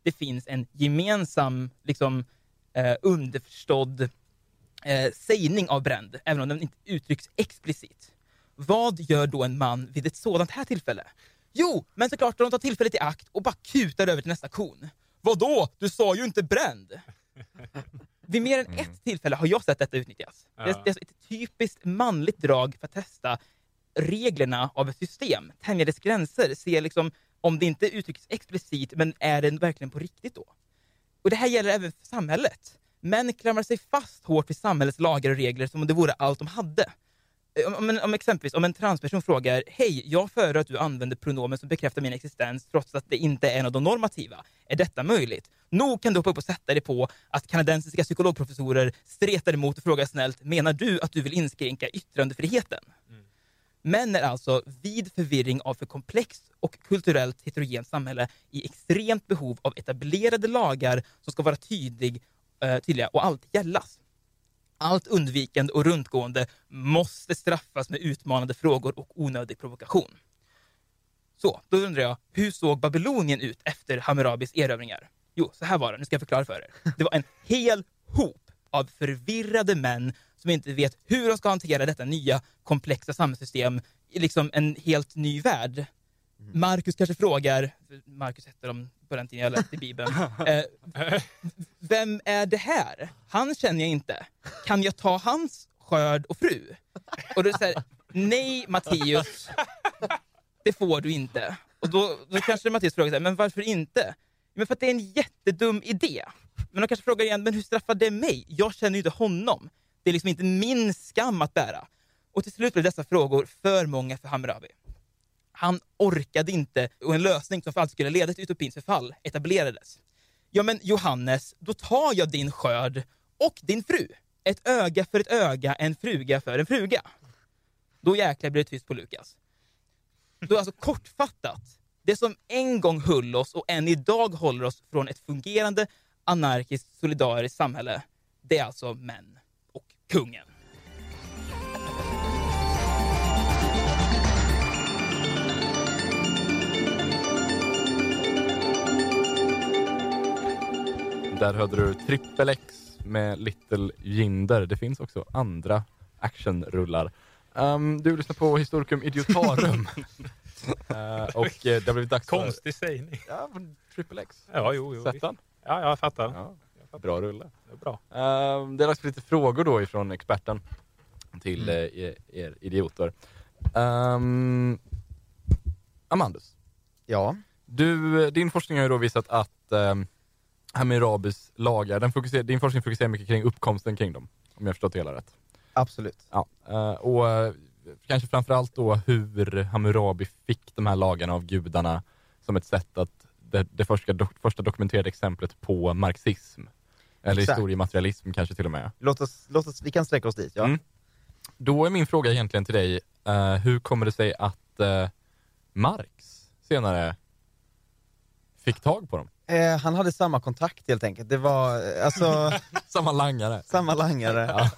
Det finns en gemensam, liksom, eh, underförstådd eh, sägning av bränd, även om den inte uttrycks explicit. Vad gör då en man vid ett sådant här tillfälle? Jo, men såklart de tar tillfället i akt och bara kutar över till nästa kon. Vadå? Du sa ju inte bränd! Vid mer än ett tillfälle har jag sett detta utnyttjas. Det, är, Ja. det är ett typiskt manligt drag för att testa reglerna av ett system, tänja dess gränser, se liksom om det inte uttrycks explicit, men är det verkligen på riktigt då? Och det här gäller även för samhället. Män klamrar sig fast hårt vid samhällets lagar och regler som om det vore allt de hade. Om, om, om exempelvis om en transperson frågar Hej, jag föredrar att du använder pronomen som bekräftar min existens trots att det inte är en av de normativa. Är detta möjligt? Nog kan du hoppa upp och sätta dig på att kanadensiska psykologprofessorer stretar emot och frågar snällt Menar du att du vill inskränka yttrandefriheten? Män är alltså vid förvirring av för komplext och kulturellt heterogent samhälle i extremt behov av etablerade lagar som ska vara tydlig, eh, tydliga och alltid gällas. Allt undvikande och runtgående måste straffas med utmanande frågor och onödig provokation. Så, då undrar jag, hur såg Babylonien ut efter Hammurabis erövringar? Jo, så här var det. Nu ska jag förklara för er. Det var en hel hop av förvirrade män som inte vet hur de ska hantera detta nya komplexa samhällssystem i liksom en helt ny värld. Markus kanske frågar, Markus hette de på den tiden jag läste Bibeln, eh, vem är det här? Han känner jag inte. Kan jag ta hans skörd och fru? Och då säger nej Matteus, det får du inte. Och då, då kanske Matteus frågar, sig, men varför inte? Men för att det är en jättedum idé. Men de kanske frågar igen, men hur straffar det mig? Jag känner ju inte honom. Det är liksom inte min skam att bära. Och till slut blev dessa frågor för många för Hammurabi. Han orkade inte och en lösning som för alltid skulle leda till utopins förfall etablerades. Ja men Johannes, då tar jag din skörd och din fru. Ett öga för ett öga, en fruga för en fruga. Då jäklar blir det tyst på Lukas. Då alltså kortfattat, det som en gång höll oss och än idag håller oss från ett fungerande anarkiskt solidariskt samhälle, det är alltså män och kungen. Där hörde du Trippel X med Little Jinder. Det finns också andra actionrullar. Um, du lyssnar på Historikum Idiotarum. uh, och uh, det har blivit dags Konstig sägning. för... Ja, men Triple X. Ja, jo, jo. Sett den? Ja, jag fattar. Ja, bra rulle. Det är bra. Um, det är dags för lite frågor då ifrån experten till Mm. eh, er, er idioter. Um, Amandus, Ja, du, din forskning har ju då visat att um, Hammurabis lagar, den fokuserar, din forskning fokuserar mycket kring uppkomsten kring dem, om jag förstått det hela rätt. absolut. Ja, eh, och eh, kanske framförallt då hur Hammurabi fick de här lagarna av gudarna som ett sätt att, det, det första, do, första dokumenterade exemplet på marxism. Eller Exakt. historiematerialism kanske till och med. Låt oss, låt oss, vi kan sträcka oss dit. Ja. Mm. Då är min fråga egentligen till dig, eh, hur kommer det sig att eh, Marx senare fick tag på dem? Eh, han hade samma kontakt helt enkelt. Det var eh, alltså Samma langare. samma langare.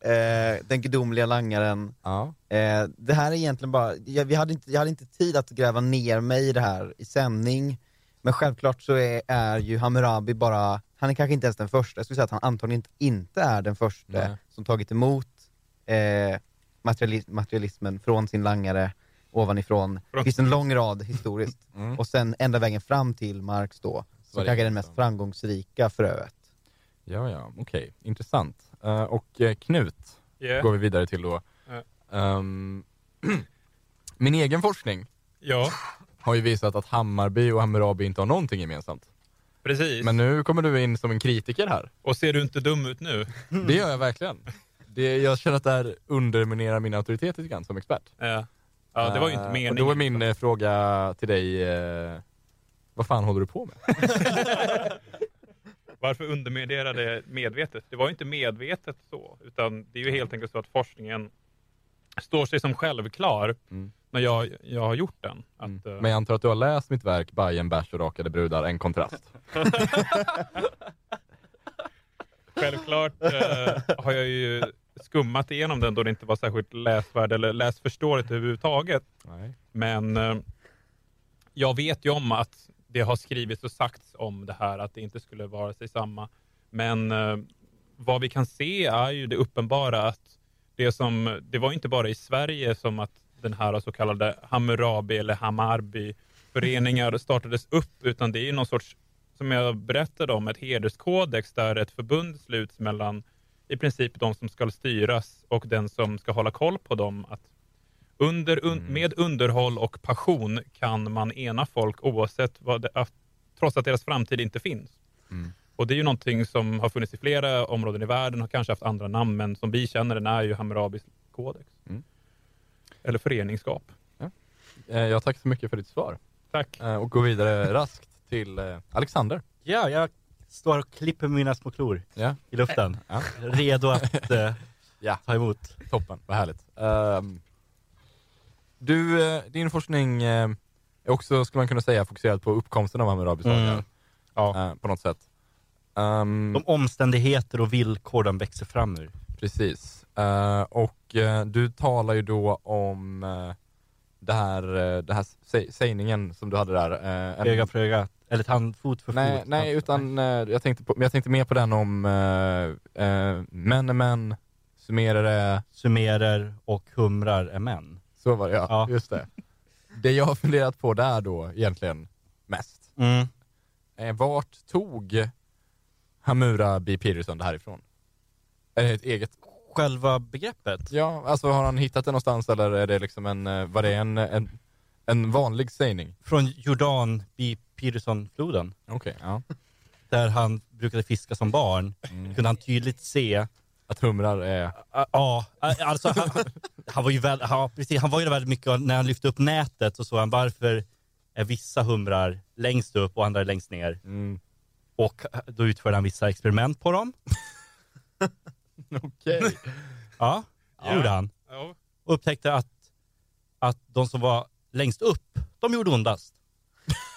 eh, den gudomliga langaren. Ja. Eh, det här är egentligen bara, jag, vi hade inte, jag hade inte tid att gräva ner mig i det här i sändning. Men självklart så är, är ju Hammurabi bara, han är kanske inte ens den första, jag skulle säga att han antagligen inte, inte är den första Nej. som tagit emot eh, materiali, materialismen från sin langare ovanifrån. Det finns en lång rad historiskt. Mm. Och sen ända vägen fram till Marx då, som kanske är den liksom- mest framgångsrika fröet. Ja, ja, okej. Intressant. Eh, och eh, Knut Yeah. går vi vidare till då. Ja. Ehm, min egen forskning Ja, har ju visat att Hammarby och Hammurabi inte har någonting gemensamt. precis. Men nu kommer du in som en kritiker här. Och ser du inte dum ut nu? Det gör jag verkligen. Det, jag känner att det här underminerar min auktoritet lite grann som expert. Ja. Ja, det var ju inte Eh, meningen. Och då är min eh, fråga till dig, vad fan håller du på med? Varför underminerar det medvetet? Det var ju inte medvetet så, utan det är ju helt enkelt så att forskningen står sig som självklar Mm. när jag, jag har gjort den. Att, Mm. Men jag antar att du har läst mitt verk Bajen, bärs och rakade brudar, en kontrast. Självklart eh, har jag ju skummat igenom den då det inte var särskilt läsvärd eller läsförståeligt överhuvudtaget. Nej. Men eh, jag vet ju om att det har skrivits och sagts om det här, att det inte skulle vara sig samma. Men eh, vad vi kan se är ju det uppenbara att det som, det var inte bara i Sverige som att den här så kallade Hammurabi eller Hammarby-föreningar startades upp, utan det är ju någon sorts, som jag berättade om, ett hederskodex där ett förbund sluts mellan i princip de som ska styras och den som ska hålla koll på dem. Att under, un, Med underhåll och passion kan man ena folk oavsett vad det, att, trots att deras framtid inte finns. Mm. Och det är ju någonting som har funnits i flera områden i världen, har kanske haft andra namn, men som vi känner den är ju Hammurabis kodex. Mm. Eller föreningsskap. Eh, jag tackar så mycket för ditt svar. Tack. Eh, och går vidare raskt till eh, Alexander. Ja, jag står och klipper mina små klor Ja. i luften. Ja. Redo att Ja. ta emot. Toppen, vad härligt. Ehm, Du, eh, din forskning eh, är också, skulle man kunna säga, fokuserad på uppkomsten av Hammurabis. Mm. Ja. Eh, på något sätt. Ehm, De omständigheter och villkor de växer fram ur. Precis. Eh, och eh, du talar ju då om uh, det här, uh, det här sä- sägningen som du hade där. en- Öga för öga, eller tandfot för nej, fot. nej, utan jag, tänkte på, jag tänkte mer på den om uh, män är män, summerare, Sumerer och humrar är män. Så var det ja, Ja. just det. Det jag har funderat på där då egentligen mest, Mm. eh, vart tog Hamurabi Peterson det här ifrån? Är det ett eget Själva begreppet? Ja, alltså har han hittat det någonstans eller är det liksom en, eh, var det en, en, en vanlig sägning? Från Jordan B. Peterson-floden. Okej, ja. Där han brukade fiska som barn, Mm. kunde han tydligt se Att humrar är... Ja, alltså han, han var ju väl, ja, precis, han var ju väldigt mycket, när han lyfte upp nätet så såg han varför är vissa humrar längst upp och andra längst ner. Mm. Och då utförde han vissa experiment på dem. Okej. Ja, det Ja. gjorde han. Ja. Och upptäckte att, att de som var längst upp, de gjorde ondast.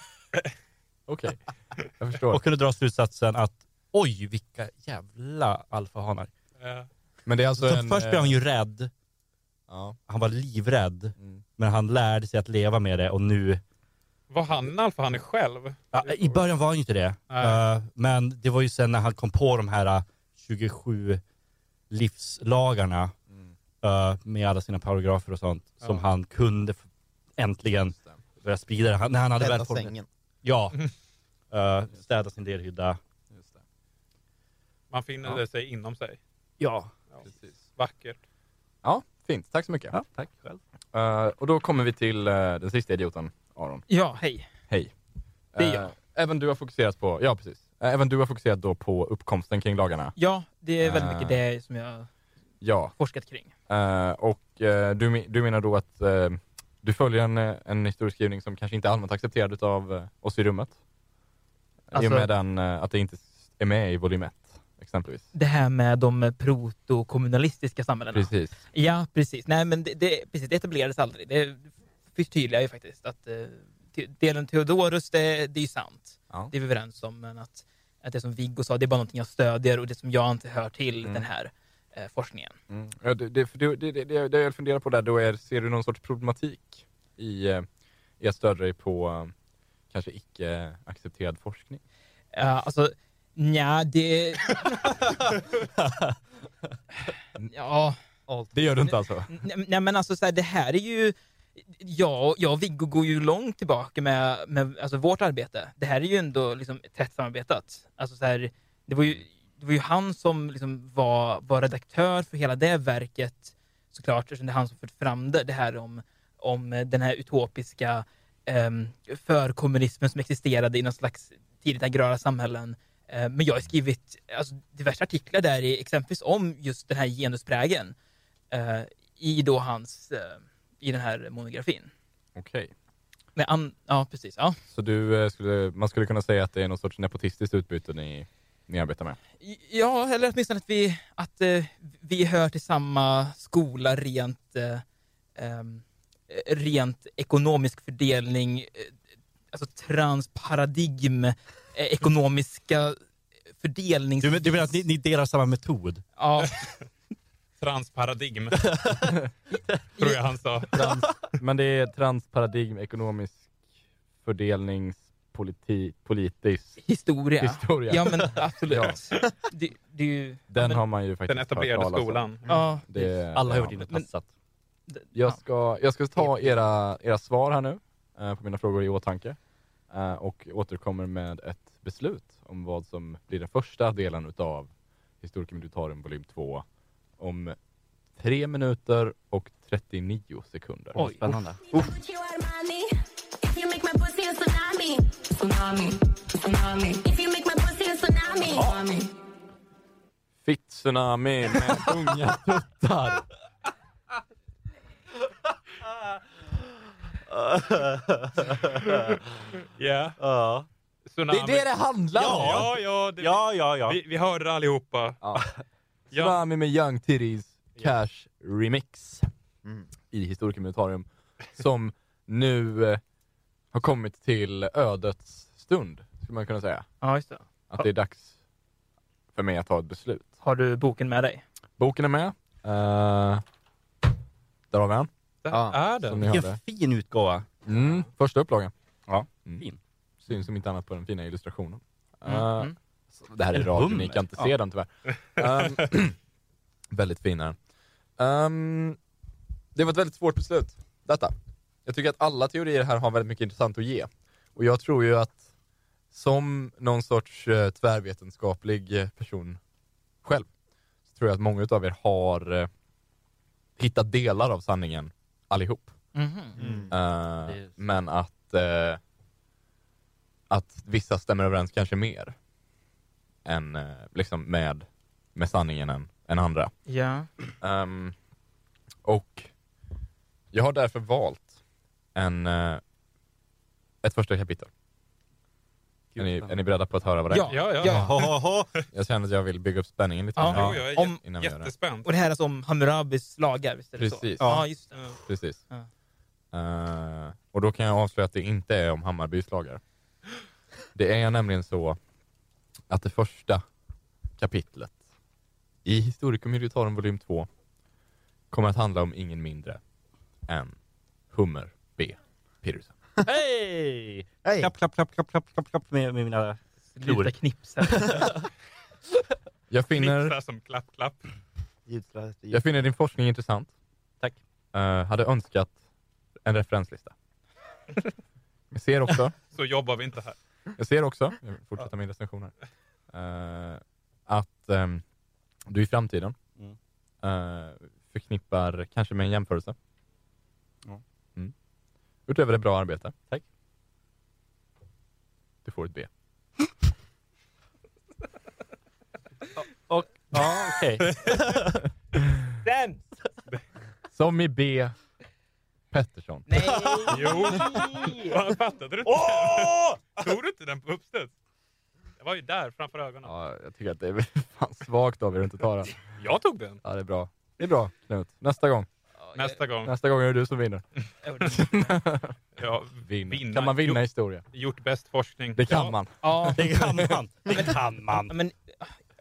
Okej, jag förstår. Och kunde dra slutsatsen att oj, vilka jävla alfahanar. Ja. Men det är alltså Så en... först blev han eh, ju rädd, Ja. han var livrädd, Mm. men han lärde sig att leva med det och nu Var han en alfahanne själv? Ja, I början var han ju inte det. Nej. Eh, men det var ju sen när han kom på de här eh, 27 livslagarna Mm. eh, med alla sina paragrafer och sånt som Ja. han kunde äntligen börja sprida det. Han, när han hade väl sängen. Ja. Uh, städa sin delhydda. Just det. Man finner Ja. det sig inom sig. Ja. Precis. Vackert. Ja, fint. Tack så mycket. ja, tack själv. Eh, och då kommer vi till eh, den sista idioten, Aron. Ja, hej. Hej. Det är Eh, jag. Även du har fokuserat på, ja precis. Eh, Även du har fokuserat då på uppkomsten kring lagarna. Ja, det är väldigt Ah. mycket det som jag har Ja. forskat kring. Eh, och eh, du, me- du menar då att eh, du följer en, eh, en historieskrivning som kanske inte är allmänt accepterad av uh, oss i rummet? I Alltså- och med den, eh, att det inte s- är med i volym 1, exempelvis. Det här med de protokommunalistiska samhällena. Precis. Ja, precis. Nej, men det, det, precis, det etablerades aldrig. Det förtydligar ju faktiskt att eh, delen Theodorus, det, det är ju sant. Ja. Det är vi överens om, men att, att det som Viggo sa, det är bara någonting jag stödjer och det som jag inte hör till Mm. den här eh, forskningen. Mm. Ja, det, det, det, det, det, jag funderar på där, då är, ser du någon sorts problematik i, eh, i att stödja dig på eh, kanske icke accepterad forskning? Ja, alltså, nja, det... ja, Det gör du inte alltså? nej, nej, men alltså så här, det här är ju... Ja, jag och Viggo går ju långt tillbaka med, med alltså, vårt arbete. Det här är ju ändå liksom, tätt samarbetat. Alltså, så här, det, var ju, det var ju han som liksom, var, var redaktör för hela det verket, såklart, eftersom det är han som fört fram det, det här om, om den här utopiska um, förkommunismen som existerade i någon slags tidigt agrara samhällen. Eh, men jag har skrivit alltså, diverse artiklar där, i, exempelvis om just den här genusprägen eh, i då hans, eh, i den här monografin. Okej. Men an, ja, precis. Ja. Så du, skulle, man skulle kunna säga att det är någon sorts nepotistiskt utbyte ni, ni arbetar med? ja, eller åtminstone att vi, att, eh, vi hör till samma skola rent, eh, rent ekonomisk fördelning, alltså transparadigm, ekonomiska fördelnings... Du, men- du menar att ni, ni delar samma metod? Ja, Transparadigm. tror jag han sa. Trans, men det är transparadigm, ekonomisk fördelningspolitisk historia. historia. Ja, men absolut. Det, det är ju... Den men, har man ju faktiskt Den hört etablerade om. skolan. Ja, Det, Alla har ja. varit inne och. Jag ska, jag ska ta era, era svar här nu eh, på mina frågor i åtanke eh, och återkommer med ett beslut om vad som blir den första delen utav Historikum Militarum volym 2 om tre minuter och 39 sekunder. Oj. Spännande. Gucci or Armani. If you make my pussy a tsunami. Tsunami. Tsunami. If you make my pussy a tsunami. Tsunami. Fitt-tsunami med unga tuttar. Ja. Ja, Det är det det handlar om! Ja, ja. Det, ja, ja. ja. Vi, vi hörde det allihopa. Ja. Ja. Tsunami med Young Titties Cash Remix Mm. i Historikum Militarum. som nu eh, har kommit till ödets stund, skulle man kunna säga. Ja, just det. Att det är dags för mig att ta ett beslut. Har du boken med dig? Boken är med. Eh, där har vi den. Där Ja, är den. Vilken fin utgåva. Mm, första upplagan. Ja, Mm. fin. Syns som inte annat på den fina illustrationen. Eh, mm. Det här är En radio, ni kan inte se Ja. den tyvärr. Ehm, väldigt fin är. Ehm, det var ett väldigt svårt beslut, detta. Jag tycker att alla teorier här har väldigt mycket intressant att ge. Och jag tror ju att som någon sorts eh, tvärvetenskaplig eh, person själv, så tror jag att många av er har eh, hittat delar av sanningen allihop. Mm. Är- Men att, eh, att vissa stämmer överens kanske mer än, eh, liksom med, med sanningen än, än andra. Ja. Ehm, och jag har därför valt en, ett första kapitel. Är ni, är ni beredda på att höra vad det är? Ja. Ja, ja. Ja. Jag känner att jag vill bygga upp spänningen lite. Ja. Jo, jag är Om- Innan vi gör det. jättespänd. Och det här är alltså om Hammurabis lagar, visst är det så? Precis. Ja, just det. Precis. Ja. Eh, och då kan jag avslöja att det inte är om Hammarbys lagar. Det är nämligen så att det första kapitlet i Historikum Militarum volym 2 kommer att handla om ingen mindre än Hummer B. Peterson. Hej! Hej! Klapp, klapp, klapp, klapp, klapp, klapp, klapp med, med mina... Sluta knipsa. Jag finner, Knipsa som klapp, klapp. Jag finner din forskning intressant. Tack. Eh, hade önskat en referenslista. Jag ser också Så jobbar vi inte här. Jag ser också, jag fortsätter min recension här, eh, att ehm, du i framtiden Mm. eh, förknippar kanske med en jämförelse. Mm. Utöver det bra arbete. Tack. Du får ett B. Och, ja, okej. Den! Som i B. Pettersson. Nej! Jo. Vad fattade du inte? Tog du inte den på uppstuds? Jag var ju där framför ögonen. Ja, jag tycker att det är fan svagt av er att inte ta den. Jag tog den. Ja, det är bra. Det är bra Knut. Nästa gång. Nästa gång. Nästa gång är det du som vinner. Ja, Vinner. Vinna. Kan man vinna Jo. historia? gjort bäst forskning. Det kan Ja. man. Ja, Det kan man. Det kan man. men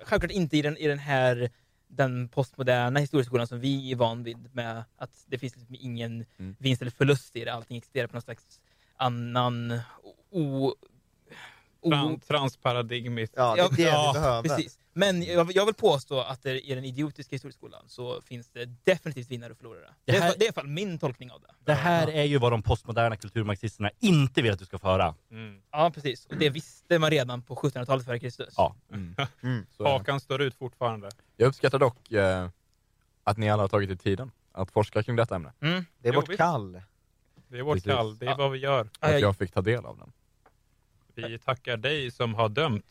självklart inte i den, i den här den postmoderna historieskolan som vi är van vid med att det finns liksom ingen Mm. vinst eller förlust i det. Allting existerar på någon slags annan o... o Tran, transparadigmiskt. Ja, det är det Ja, vi behöver. precis. Men jag, jag vill påstå att det, i den idiotiska historieskolan så finns det definitivt vinnare och förlorare. Det, Det är, här- det är i alla fall min tolkning av det. Det här är ju vad de postmoderna kulturmarxisterna inte vill att du ska få höra. Mm. Ja, precis. Och det visste man redan på 1700-talet före Kristus. Ja. Mm. Mm. Det. Hakan står ut fortfarande. Jag uppskattar dock eh, att ni alla har tagit er tiden att forska kring detta ämne. Mm. Det är Jo, vårt visst. kall. Det är vårt Precis. kall. Det är Ja. vad vi gör. Ja, att jag- jag fick ta del av den. Vi tackar dig som har dömt.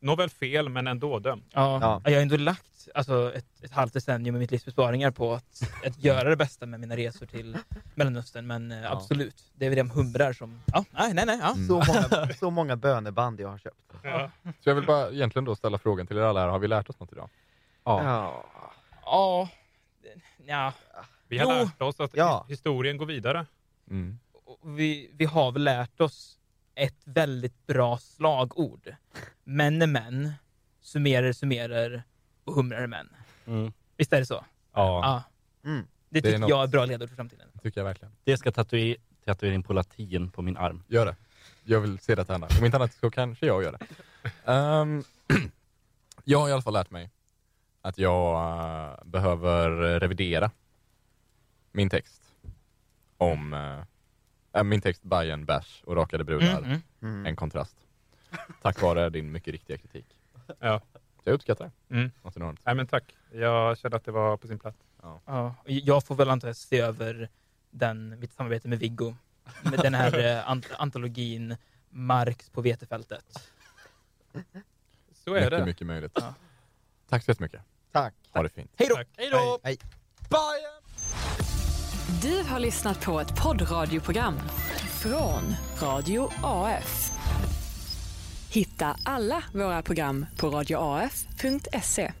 Nåväl fel, men ändå dömt. Ja. Ja. Jag har ändå lagt alltså, ett, ett halvt decennium med mitt livs besparingar på att, att göra det bästa med mina resor till Mellanöstern. Men eh, absolut, det är väl de humrar som... Ja, nej, nej, nej. Ja. Mm. Så många, så många böneband jag har köpt. Ja. Så jag vill bara egentligen då ställa frågan till er alla här, har vi lärt oss något idag? Ja. Ja. ja. Vi har Jo. lärt oss att Ja. historien går vidare. Mm. Och Vi, vi har väl lärt oss ett väldigt bra slagord. Män är män, summerar summerar och humrar är män. Mm. Visst är det så? Ja. Ja. Mm. Det Det är tycker något- jag är bra ledord för framtiden. Det tycker jag verkligen. Det ska tatuera, tatuera in på latin på min arm. Gör det. Jag vill se det hända. Om inte annat så kanske jag gör det. Ehm, jag har i alla fall lärt mig att jag eh, behöver revidera min text om äh, min text Bajen, bärs och rakade brudar. Mm, mm. Mm. En kontrast. Tack vare din mycket riktiga kritik. Ja. Så jag uppskattar det. Mm. Något enormt. Nej, men tack. Jag kände att det var på sin plats. Ja, och jag får väl antagligen se över den, mitt samarbete med Viggo. Med den här eh, ant- antologin Marx på vetefältet. Så är mycket, det. mycket möjligt. Ja. Tack så jättemycket. Tack. Ha det fint. Hej då! Hej då! Hej. Du har lyssnat på ett poddradioprogram från Radio AF. Hitta alla våra program på radioaf.se.